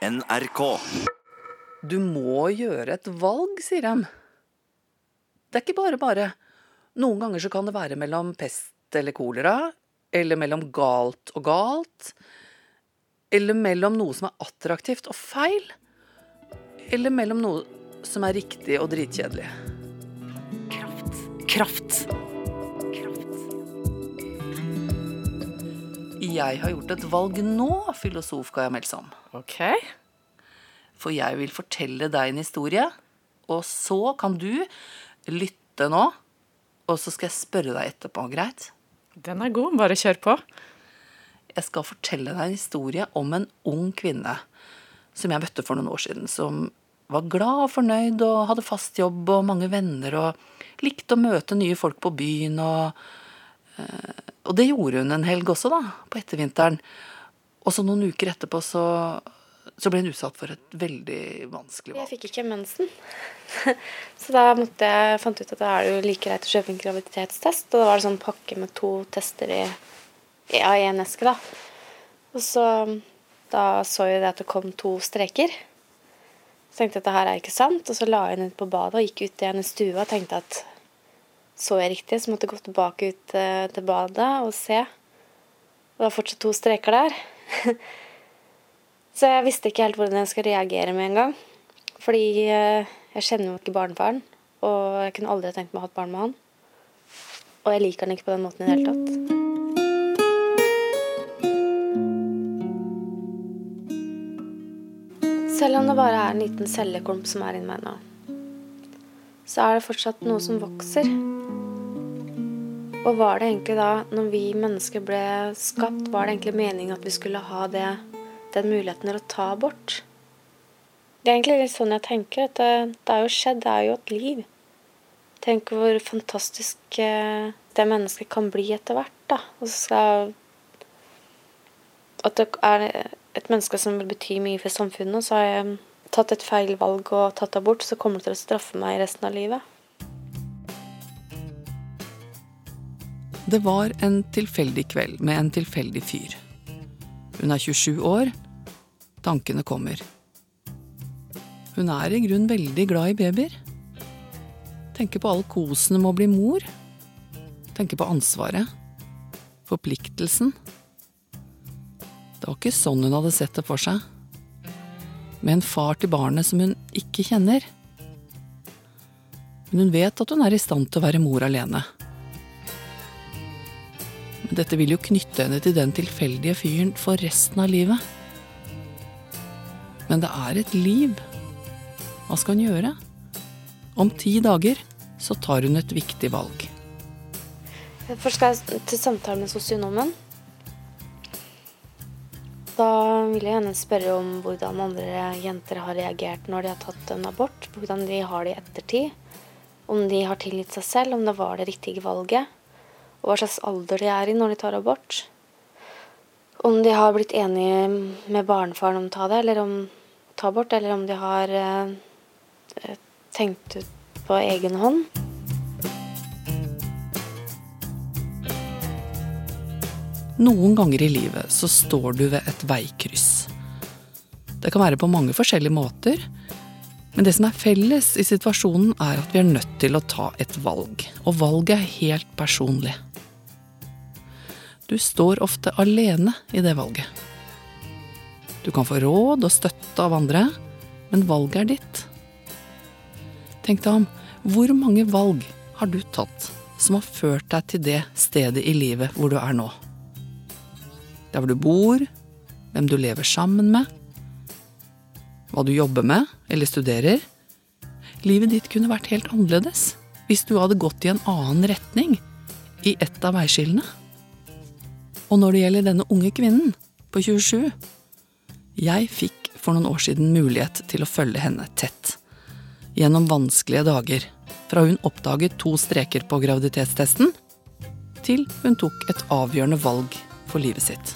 NRK. Du må gjøre et valg, sier de. Det er ikke bare bare. Noen ganger så kan det være mellom pest eller kolera, eller mellom galt og galt, eller mellom noe som er attraktivt og feil, eller mellom noe som er riktig og dritkjedelig. Kraft. Kraft. Jeg har gjort et valg nå, filosof Kaja Melsom. Ok. For jeg vil fortelle deg en historie, og så kan du lytte nå, og så skal jeg spørre deg etterpå, greit? Den er god. Bare kjør på. Jeg skal fortelle deg en historie om en ung kvinne som jeg møtte for noen år siden, som var glad og fornøyd og hadde fast jobb og mange venner og likte å møte nye folk på byen og Og det gjorde hun en helg også, da, på ettervinteren. Og så noen uker etterpå så, så ble hun utsatt for et veldig vanskelig valg. Jeg fikk ikke mensen. Så da måtte jeg, fant ut at da er det jo like greit å kjøpe en graviditetstest. Og da var det sånn pakke med to tester i ja, i en eske, da. Og så da så jeg det at det kom to streker. Så tenkte jeg at det her er ikke sant, og så la jeg den ut på badet og gikk ut igjen i stua og tenkte at så jeg riktig, så måtte jeg gå tilbake ut eh, til badet og se. Det var fortsatt to streker der. Så jeg visste ikke helt hvordan jeg skulle reagere med en gang. Fordi eh, jeg kjenner jo ikke barnefaren, og jeg kunne aldri tenkt meg å ha et barn med han. Og jeg liker han ikke på den måten i det hele tatt. Selv om det bare er en liten celleklump som er inni meg nå, så er det fortsatt noe som vokser. Og var det egentlig da, når vi mennesker ble skapt, var det egentlig meningen at vi skulle ha det, den muligheten til å ta abort? Det er egentlig litt sånn jeg tenker. At det, det er jo skjedd, det er jo et liv. Tenk hvor fantastisk eh, det mennesket kan bli etter hvert, da. Og så skal At det er et menneske som vil bety mye for samfunnet, så har jeg tatt et feil valg og tatt abort, så kommer det til å straffe meg resten av livet. Det var en tilfeldig kveld med en tilfeldig fyr. Hun er 27 år. Tankene kommer. Hun er i grunn veldig glad i babyer. Tenker på all kosen med å bli mor. Tenker på ansvaret. Forpliktelsen. Det var ikke sånn hun hadde sett det for seg. Med en far til barnet som hun ikke kjenner. Men hun vet at hun er i stand til å være mor alene. Men dette vil jo knytte henne til den tilfeldige fyren for resten av livet. Men det er et liv. Hva skal hun gjøre? Om ti dager så tar hun et viktig valg. Først skal jeg til samtale med sosionomen. Da vil jeg gjerne spørre om hvordan andre jenter har reagert når de har tatt en abort. Hvordan de har det i ettertid. Om de har tilgitt seg selv, om det var det riktige valget. Og hva slags alder de er i når de tar abort. Om de har blitt enige med barnefaren om å ta det, eller om ta abort, eller om de har eh, tenkt ut på egen hånd. Noen ganger i livet så står du ved et veikryss. Det kan være på mange forskjellige måter, men det som er felles i situasjonen er at vi er nødt til å ta et valg, og valget er helt personlig. Du står ofte alene i det valget. Du kan få råd og støtte av andre, men valget er ditt. Tenk deg om, hvor mange valg har du tatt som har ført deg til det stedet i livet hvor du er nå? Der hvor du bor, hvem du lever sammen med, hva du jobber med eller studerer. Livet ditt kunne vært helt annerledes hvis du hadde gått i en annen retning i ett av veiskillene. Og når det gjelder denne unge kvinnen på 27 Jeg fikk for noen år siden mulighet til å følge henne tett. Gjennom vanskelige dager. Fra hun oppdaget to streker på graviditetstesten, til hun tok et avgjørende valg for livet sitt.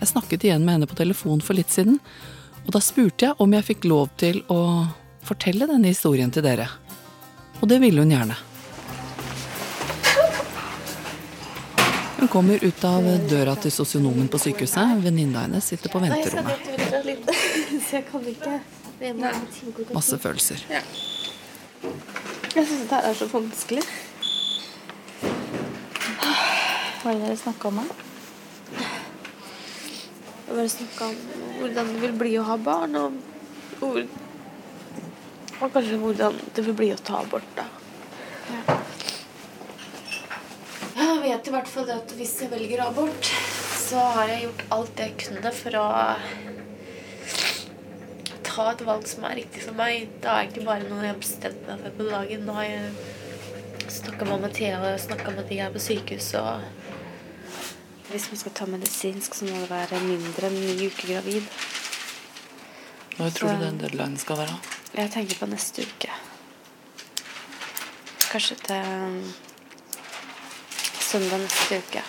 Jeg snakket igjen med henne på telefon for litt siden, og da spurte jeg om jeg fikk lov til å fortelle denne historien til dere. Og det ville hun gjerne. Hun kommer ut av døra til sosionomen på sykehuset. Venninna hennes sitter på venterommet. Masse følelser. Jeg syns dette er så vanskelig. Hva er det dere snakka om? da? Jeg bare snakka om hvordan det vil bli å ha barn, og, hvor, og kanskje hvordan det vil bli å ta abort, da. Jeg vet i hvert fall det at hvis jeg velger abort, så har jeg gjort alt jeg kunne for å ta et valg som er riktig for meg. Det er ikke bare noe jeg har bestemt meg for på dagen. Nå har jeg snakka med Mathea og snakka med de her på sykehus. og Hvis man skal ta medisinsk, så må det være mindre enn ni uker gravid. Når tror du den deadlinen skal være? Jeg tenker på neste uke. Kanskje til søndag neste uke.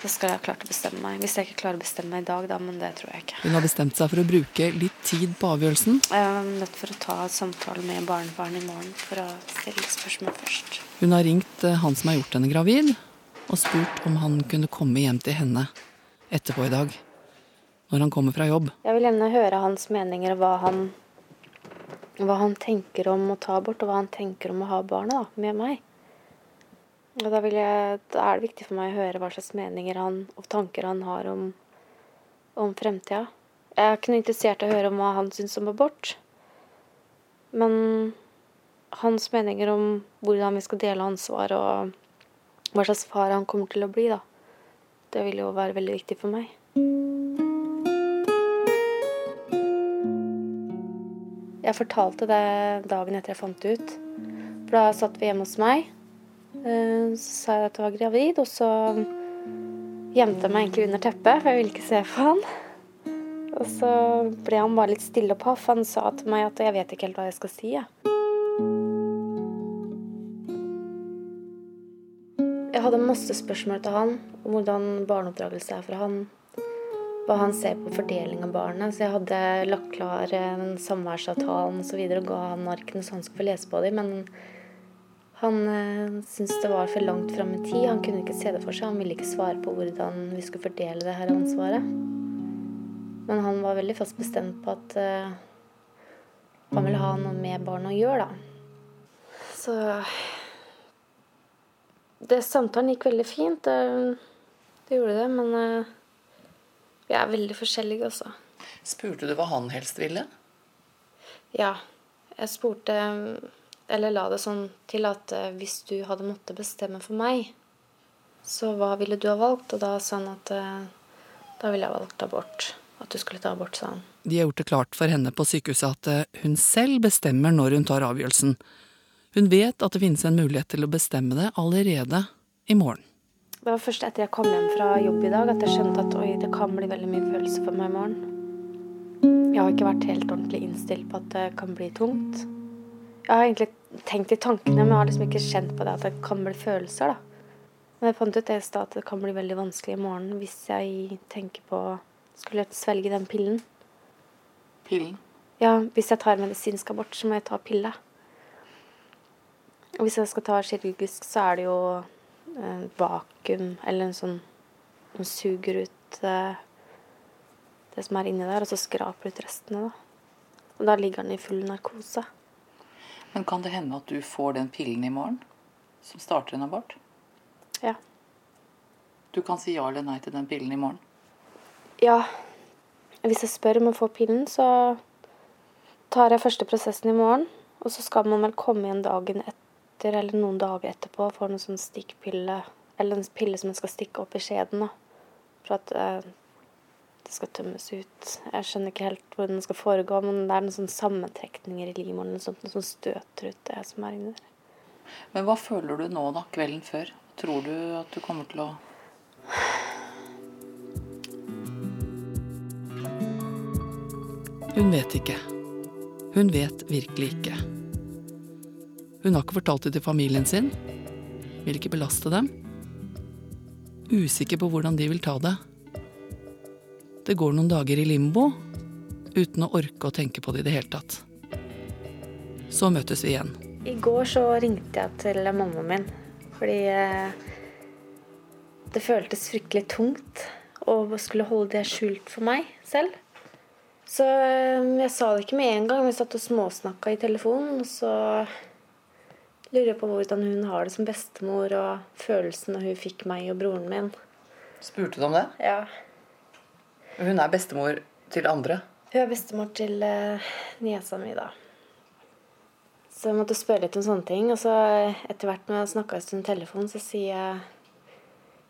Da skal jeg ha klart å bestemme meg. Hvis jeg ikke klarer å bestemme meg i dag, da, men det tror jeg ikke. Hun har bestemt seg for å bruke litt tid på avgjørelsen. Jeg er nødt for å ta samtale med barnefaren i morgen for å stille spørsmål først. Hun har ringt eh, han som har gjort henne gravid, og spurt om han kunne komme hjem til henne etterpå i dag. Når han kommer fra jobb. Jeg vil gjerne høre hans meninger hva han, hva han tenker om å ta abort, og hva han tenker om å ha barnet da, med meg. Og da, jeg, da er det viktig for meg å høre hva slags meninger han, og tanker han har om, om fremtida. Jeg er ikke interessert i å høre om hva han syns om abort. Men hans meninger om hvordan vi skal dele ansvar, og hva slags far han kommer til å bli, da, det vil jo være veldig viktig for meg. Jeg fortalte det dagen etter jeg fant det ut. For da satt vi hjemme hos meg. Eh, Så sa jeg at jeg var gravid, og så gjemte jeg meg egentlig under teppet, for jeg ville ikke se på han. Og så ble han bare litt stille og paff. Han sa til meg at jeg vet ikke helt hva jeg skal si. Jeg, jeg masse spørsmål til han om hvordan barneoppdragelse er for han. Hva han ser på fordeling av barnet. Så jeg hadde lagt klar en samværsavtalen osv. Og, og ga han arkene så han skulle få lese på dem. Men han eh, syntes det var for langt fram i tid. Han kunne ikke se det for seg. Han ville ikke svare på hvordan vi skulle fordele det her ansvaret. Men han var veldig fast bestemt på at eh, han ville ha noe med barnet å gjøre, da. Så det, Samtalen gikk veldig fint. Det, det gjorde det. Men uh, vi er veldig forskjellige også. Spurte du hva han helst ville? Ja. Jeg spurte Eller la det sånn til at uh, hvis du hadde måttet bestemme for meg, så hva ville du ha valgt? Og da sa han at uh, da ville jeg valgt abort. At du skulle ta abort, sa han. De har gjort det klart for henne på sykehuset at hun selv bestemmer når hun tar avgjørelsen. Hun vet at det finnes en mulighet til å bestemme det allerede i morgen. Det var først etter jeg kom hjem fra jobb i dag at jeg skjønte at oi, det kan bli veldig mye følelser for meg i morgen. Jeg har ikke vært helt ordentlig innstilt på at det kan bli tungt. Jeg har egentlig tenkt i tankene, men jeg har liksom ikke kjent på det at det kan bli følelser, da. Men jeg fant ut det i stad at det kan bli veldig vanskelig i morgen hvis jeg tenker på Skulle jeg svelge den pillen? Pillen? Ja, hvis jeg tar medisinsk abort, så må jeg ta pille. Og hvis jeg skal ta kirurgisk, så er det jo eh, vakuum eller en sånn Man suger ut eh, det som er inni der, og så skraper ut restene, da. Og da ligger den i full narkose. Men kan det hende at du får den pillen i morgen som starter en abort? Ja. Du kan si ja eller nei til den pillen i morgen. Ja. Hvis jeg spør om å få pillen, så tar jeg første prosessen i morgen. Og så skal man vel komme igjen dagen etter eller noen dager etterpå får noen en sånn stikkpille. Eller en pille som en skal stikke opp i skjeden. da. For at eh, det skal tømmes ut. Jeg skjønner ikke helt hvordan det skal foregå, men det er noen sånne sammentrekninger i livmoren eller sånt, noe som støter ut det som er inni der. Men hva føler du nå, da, kvelden før? Tror du at du kommer til å Hun vet ikke. Hun vet virkelig ikke. Hun har ikke fortalt det til familien sin. Vil ikke belaste dem. Usikker på hvordan de vil ta det. Det går noen dager i limbo uten å orke å tenke på det i det hele tatt. Så møtes vi igjen. I går så ringte jeg til mammaen min. Fordi eh, Det føltes fryktelig tungt å skulle holde det skjult for meg selv. Så eh, jeg sa det ikke med en gang. Vi satt og småsnakka i telefonen. Og så lurer på hvordan hun har det som bestemor, og følelsen når hun fikk meg og broren min. Spurte du om det? Ja. Hun er bestemor til andre. Hun er bestemor til uh, niesa mi, da. Så jeg måtte spørre litt om sånne ting. Og så etter hvert når jeg snakka en stund i telefon, så sier jeg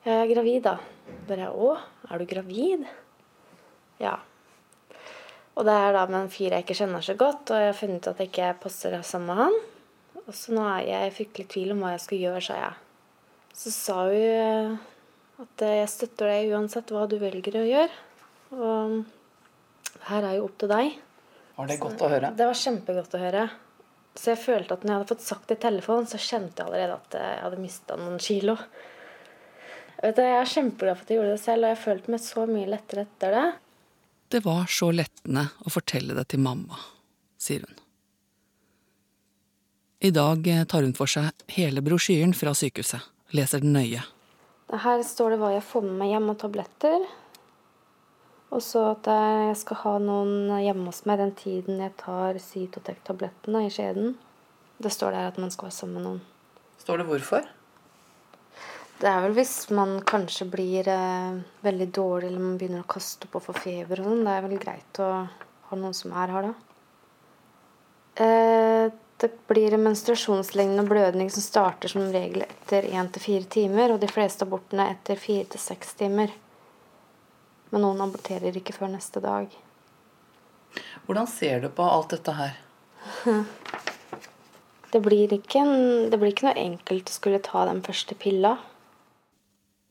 jeg er gravid, da. Bare å, er du gravid? Ja. Og det er da med en fyr jeg ikke kjenner så godt, og jeg har funnet ut at jeg ikke passer sammen med han. Og så nå er jeg fryktelig i tvil om hva jeg skal gjøre, sa jeg. Så sa hun at jeg støtter deg uansett hva du velger å gjøre. Og her er jo opp til deg. Var det godt å høre? Det var kjempegodt å høre. Så jeg følte at når jeg hadde fått sagt det i telefonen, så kjente jeg allerede at jeg hadde mista noen kilo. Vet du, Jeg er kjempeglad for at jeg gjorde det selv, og jeg følte meg så mye lettere etter det. Det var så lettende å fortelle det til mamma, sier hun. I dag tar hun for seg hele brosjyren fra sykehuset, leser den nøye. Her står det hva jeg får med meg hjem av tabletter. Og så at jeg skal ha noen hjemme hos meg den tiden jeg tar Cytotec-tablettene i skjeden. Det står der at man skal være sammen med noen. Står det hvorfor? Det er vel hvis man kanskje blir eh, veldig dårlig eller man begynner å kaste opp og få feber og sånn. Det er vel greit å ha noen som er her da. Eh, det blir en menstruasjonslignende blødning som starter som regel etter 1-4 timer, og de fleste abortene etter 4-6 timer. Men noen aborterer ikke før neste dag. Hvordan ser du på alt dette her? Det blir ikke, en, det blir ikke noe enkelt å skulle ta den første pilla.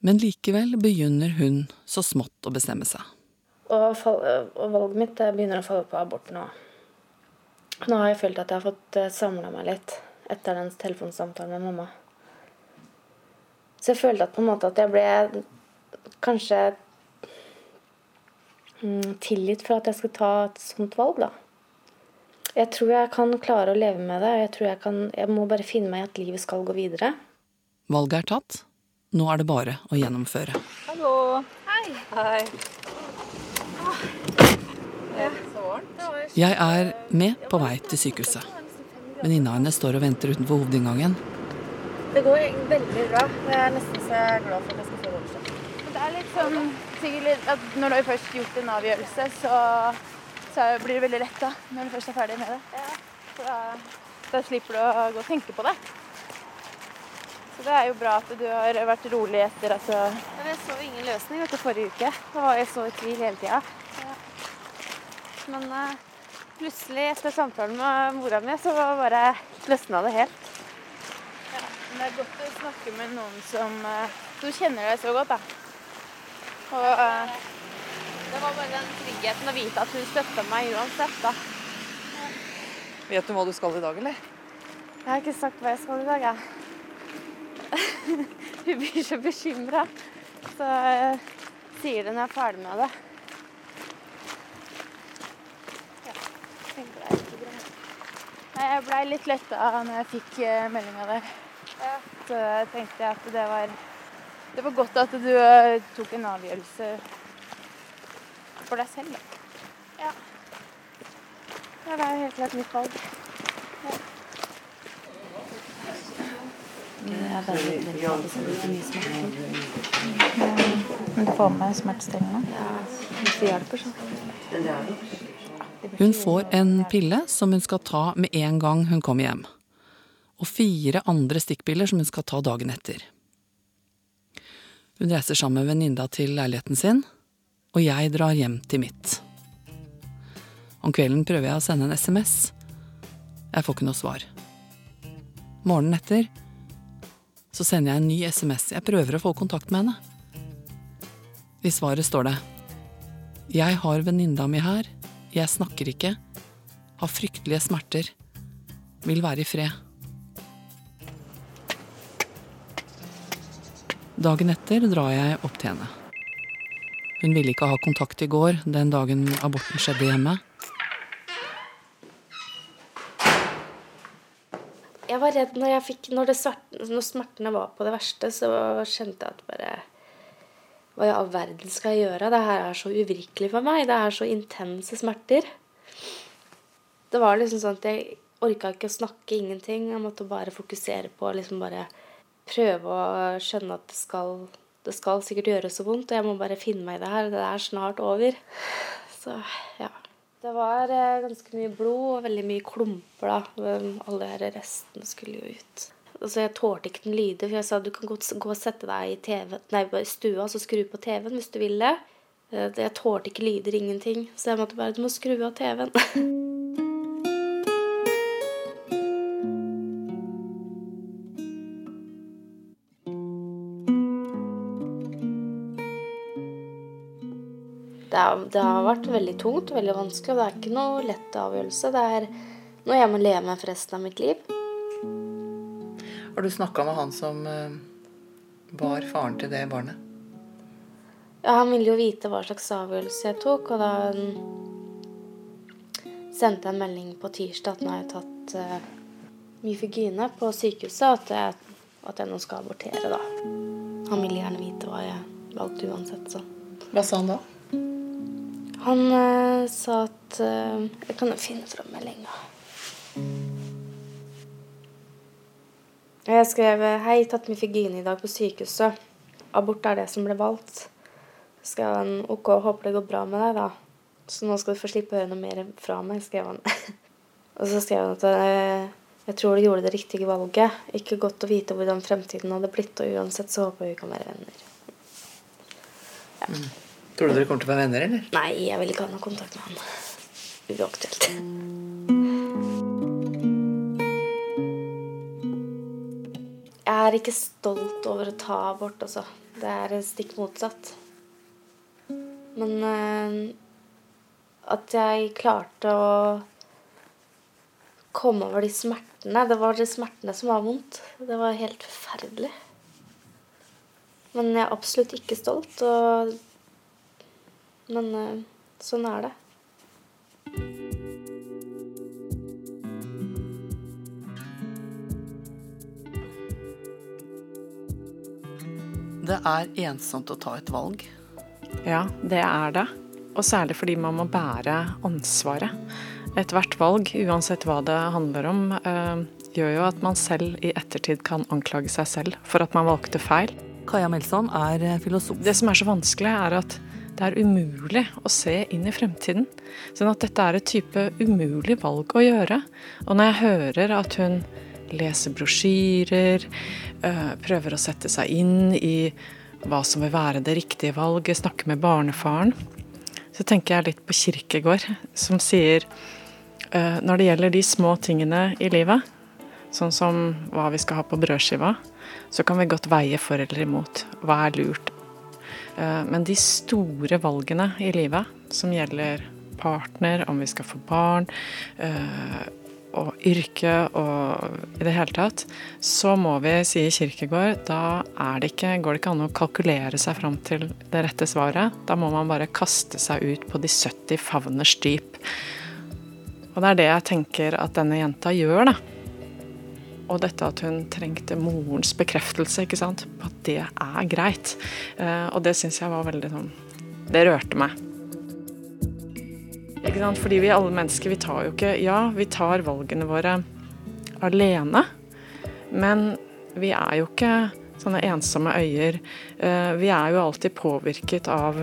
Men likevel begynner hun så smått å bestemme seg. Og, fall, og valget mitt begynner å falle på abort nå. Nå har jeg følt at jeg har fått samla meg litt etter den telefonsamtalen med mamma. Så jeg følte at på en måte at jeg ble kanskje mm, tilgitt for at jeg skal ta et sånt valg, da. Jeg tror jeg kan klare å leve med det. Jeg tror jeg kan, jeg må bare finne meg i at livet skal gå videre. Valget er tatt. Nå er det bare å gjennomføre. Hallo. Hei. Hei. Jeg er med på vei til sykehuset. Venninna hennes står og venter utenfor hovedinngangen. Det går veldig bra. Jeg er nesten så glad for at jeg skal få det overstått. Det er litt sånn sikkert at når du har først gjort en avgjørelse, så, så blir det veldig lett da, når du først er ferdig med det. Da, da slipper du å gå og tenke på det. Så det er jo bra at du har vært rolig etter at du jeg så ingen løsning vet du, forrige uke. Da var jeg så i tvil hele tida. Men uh, plutselig, etter samtalen med mora mi, så bare løsna det helt. ja, Men det er godt å snakke med noen som uh, Du kjenner deg så godt, da. Og uh, Det var bare den tryggheten å vite at hun støtta meg uansett, da. Vet du hva du skal i dag, eller? Jeg har ikke sagt hva jeg skal i dag, jeg. hun blir så bekymra. Så jeg sier det når jeg er ferdig med det. Ja, jeg tenker det er ikke bra. Nei, jeg blei litt letta når jeg fikk uh, meldinga der. Så jeg tenkte at det var Det var godt at du eh, tok en avgjørelse for deg selv, da. Ja, det er jo helt klart mitt valg. Men du får med smertestillende? Hvis det hjelper, så. Hun får en pille som hun skal ta med en gang hun kommer hjem. Og fire andre stikkpiller som hun skal ta dagen etter. Hun reiser sammen med venninna til leiligheten sin, og jeg drar hjem til mitt. Om kvelden prøver jeg å sende en SMS. Jeg får ikke noe svar. Morgenen etter så sender jeg en ny SMS. Jeg prøver å få kontakt med henne. I svaret står det Jeg har venninna mi her. Jeg snakker ikke. Har fryktelige smerter. Vil være i fred. Dagen etter drar jeg opp til henne. Hun ville ikke ha kontakt i går, den dagen aborten skjedde hjemme. Jeg var redd når, jeg fikk, når, det svart, når smertene var på det verste, så kjente jeg at bare Hva i all verden skal jeg gjøre? Det her er så uvirkelig for meg. Det er så intense smerter. Det var liksom sånn at jeg orka ikke å snakke ingenting. Jeg måtte bare fokusere på liksom bare prøve å skjønne at det skal, det skal sikkert gjøre så vondt, og jeg må bare finne meg i det her. Det er snart over. Så ja. Det var eh, ganske mye blod og veldig mye klumper, da. Alle de restene skulle jo ut. Altså, jeg tålte ikke den lyde, for jeg sa du kan gå, gå og sette deg i TV, nei, stua og skru på TV-en hvis du vil det. Eh, Jeg tålte ikke lyder, ingenting. Så jeg måtte bare Du må skru av TV-en. Det, det har vært veldig tungt veldig vanskelig, og det er ikke noe lett avgjørelse. Det er noe jeg må leve med for resten av mitt liv. Har du snakka med han som eh, var faren til det barnet? Ja, han ville jo vite hva slags avgjørelse jeg tok, og da sendte jeg en melding på tirsdag at nå har jeg tatt uh, Mifegyne på sykehuset, at jeg, at jeg nå skal abortere, da. Han ville gjerne vite hva jeg valgte uansett, så. Hva sa han da? Han uh, sa at uh, Jeg kan jo finne fram meldinga. Jeg skrev Hei, tatt Mifegyne i dag på sykehuset. Abort er det som ble valgt. Så skrev han OK, håper det går bra med deg, da. Så nå skal du få slippe å høre noe mer fra meg, skrev han. Og så skrev han at eh, jeg tror du gjorde det riktige valget. Ikke godt å vite hvordan fremtiden hadde blitt, og uansett så håper jeg vi kan være venner. Tror du dere kommer til å være venner, eller? Nei, jeg vil ikke ha noe kontakt med han. Uaktuelt. Jeg er ikke stolt over å ta abort, altså. Det er stikk motsatt. Men eh, at jeg klarte å komme over de smertene Det var de smertene som var vondt. Det var helt forferdelig. Men jeg er absolutt ikke stolt. og men eh, sånn er det. Det er ensomt å ta et valg. Ja, det er det. Og særlig fordi man må bære ansvaret. Ethvert valg, uansett hva det handler om, eh, gjør jo at man selv i ettertid kan anklage seg selv for at man valgte feil. Kaja Melson er eh, filosof. Det som er så vanskelig, er at det er umulig å se inn i fremtiden. Sånn at dette er et type umulig valg å gjøre. Og når jeg hører at hun leser brosjyrer, øh, prøver å sette seg inn i hva som vil være det riktige valget, snakke med barnefaren, så tenker jeg litt på Kirkegård, som sier øh, når det gjelder de små tingene i livet, sånn som hva vi skal ha på brødskiva, så kan vi godt veie for eller imot. Hva er lurt? Eh, Men de store valgene i livet, som gjelder partner, om vi skal få barn, eh, og yrke og i det hele tatt, så må vi, sier Kirkegård, da det ikke, går det ikke an å kalkulere seg fram til det rette svaret. Da må man bare kaste seg ut på de 70 favners dyp. Og det er det jeg tenker at denne jenta gjør, da. Og dette at hun trengte morens bekreftelse ikke sant? på at det er greit. Eh, og det syns jeg var veldig sånn Det rørte meg. Fordi vi alle mennesker, vi tar jo ikke Ja, vi tar valgene våre alene, men vi er jo ikke sånne ensomme øyer. Eh, Vi er jo alltid påvirket av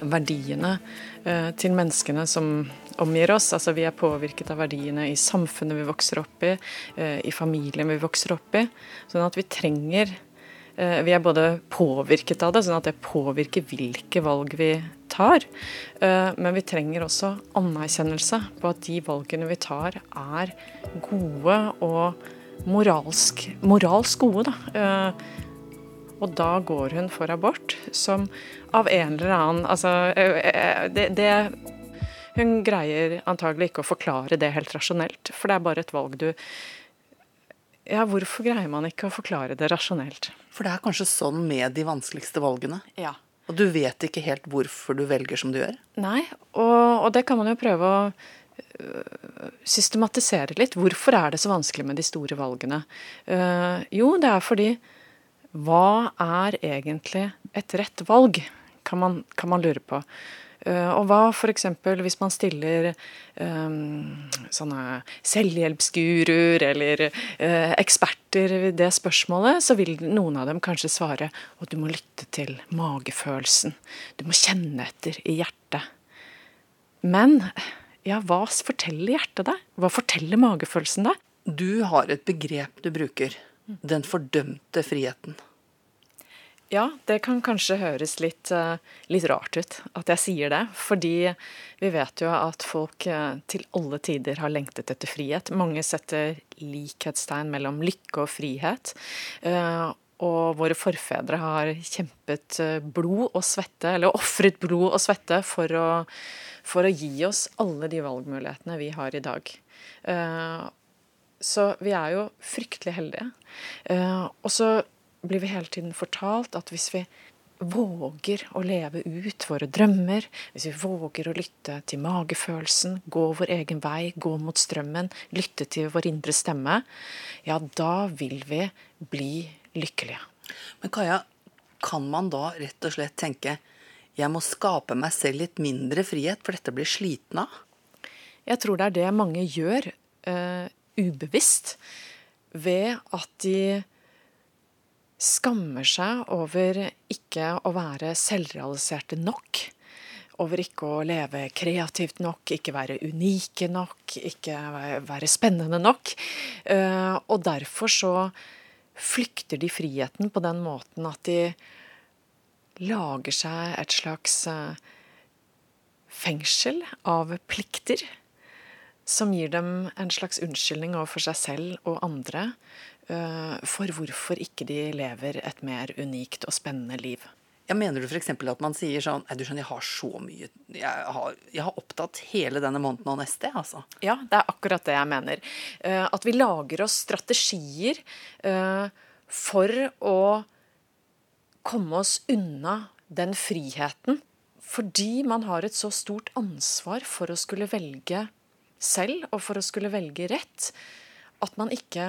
verdiene eh, til menneskene som omgir oss. Altså vi er påvirket av verdiene i samfunnet vi vokser opp i, eh, i familien vi vokser opp i. Sånn at vi trenger Vi er både påvirket av det, sånn at det påvirker hvilke valg vi tar. eh, Men vi trenger også anerkjennelse på at de valgene vi tar, er gode og moralsk, moralsk gode. da. Eh, Og da går hun for abort, som av en eller annen Altså, eh, det, det Hun greier antagelig ikke å forklare det helt rasjonelt, for det er bare et valg du Ja, hvorfor greier man ikke å forklare det rasjonelt? For det er kanskje sånn med de vanskeligste valgene. Ja. Og du vet ikke helt hvorfor du velger som du gjør. Nei, og, og det kan man jo prøve å øh, systematisere litt. Hvorfor er det så vanskelig med de store valgene? Eh, jo, det er fordi hva er egentlig et rett valg, kan man, kan man lure på. Uh, og hva f.eks. hvis man stiller um, sånne selvhjelpsguruer eller uh, eksperter ved det spørsmålet, så vil noen av dem kanskje svare at du må lytte til magefølelsen. Du må kjenne etter i hjertet. Men ja, hva forteller hjertet deg? Hva forteller magefølelsen deg? Du har et begrep du bruker. Den fordømte friheten. Ja, det kan kanskje høres litt, eh, litt, rart ut at jeg sier det. Fordi vi vet jo at folk eh, til alle tider har lengtet etter frihet. Mange setter likhetstegn mellom lykke og frihet. Eh, og våre forfedre har kjempet blod og svette, eller ofret blod og svette, for å, for å gi oss alle de valgmulighetene vi har i dag. Så vi er jo fryktelig heldige. Og så blir vi hele tiden fortalt at hvis vi våger å leve ut våre drømmer, hvis vi våger å lytte til magefølelsen, gå vår egen vei, gå mot strømmen, lytte til vår indre stemme, ja, da vil vi bli lykkelige. Men Kaja, kan man da rett og slett tenke jeg må skape meg selv litt mindre frihet, for dette blir sliten av? Jeg tror det er det mange gjør uh, ubevisst, ved at de skammer seg over ikke å være selvrealiserte nok. Over ikke å leve kreativt nok, ikke være unike nok, ikke være spennende nok. Eh, og derfor så flykter de friheten på den måten at de lager seg et slags eh, fengsel av plikter. Som gir dem en slags unnskyldning overfor seg selv og andre for hvorfor ikke de lever et mer unikt og spennende liv. Ja, mener du f.eks. at man sier sånn Nei, du skjønner, jeg har så mye Jeg har, jeg har opptatt hele denne måneden og neste, altså. Ja, det er akkurat det jeg mener. Uh, at vi lager oss strategier uh, for å komme oss unna den friheten. Fordi man har et så stort ansvar for å skulle velge selv, og for å skulle velge rett, at man ikke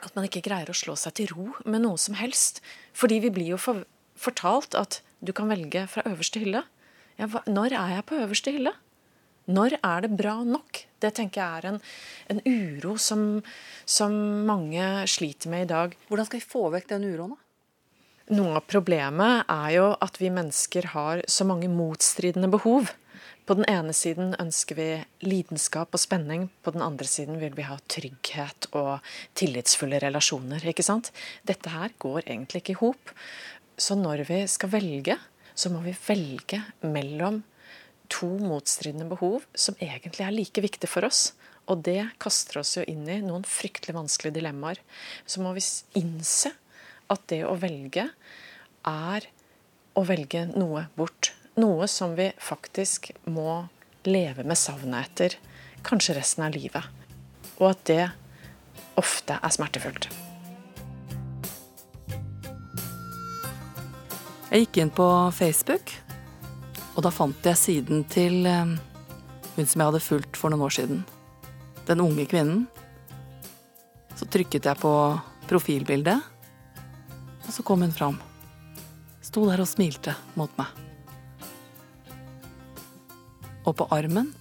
at man ikke greier å slå seg til ro med noe som helst. Fordi vi blir jo for, fortalt at du kan velge fra øverste hylle. Ja, hva, når er jeg på øverste hylle? Når er det bra nok? Det tenker jeg er en, en uro som, som, mange sliter med i dag. Hvordan skal vi få vekk den uroen, da? Noe av problemet er jo at vi mennesker har så mange motstridende behov. På den ene siden ønsker vi lidenskap og spenning, på den andre siden vil vi ha trygghet og tillitsfulle relasjoner. ikke sant? Dette her går egentlig ikke i hop. Så når vi skal velge, så må vi velge mellom to motstridende behov som egentlig er like viktige for oss. Og det kaster oss jo inn i noen fryktelig vanskelige dilemmaer. Så må vi innse at det å velge er å velge noe bort noe som vi faktisk må leve med savnet etter, kanskje resten av livet. Og at det ofte er smertefullt. Jeg gikk inn på Facebook, og da fant jeg siden til eh, hun som jeg hadde fulgt for noen år siden. Den unge kvinnen. Så trykket jeg på profilbildet, og så kom hun fram. Sto der og smilte mot meg og på armen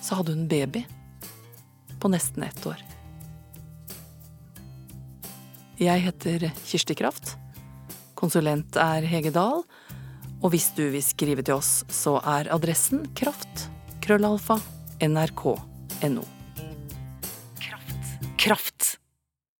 så hadde hun baby på nesten ett år. Jeg heter Kirsti Kraft. Konsulent er Hege Dahl. Og hvis du vil skrive til oss, så er adressen kraft. Krøllalfa. NRK.no. Kraft. Kraft.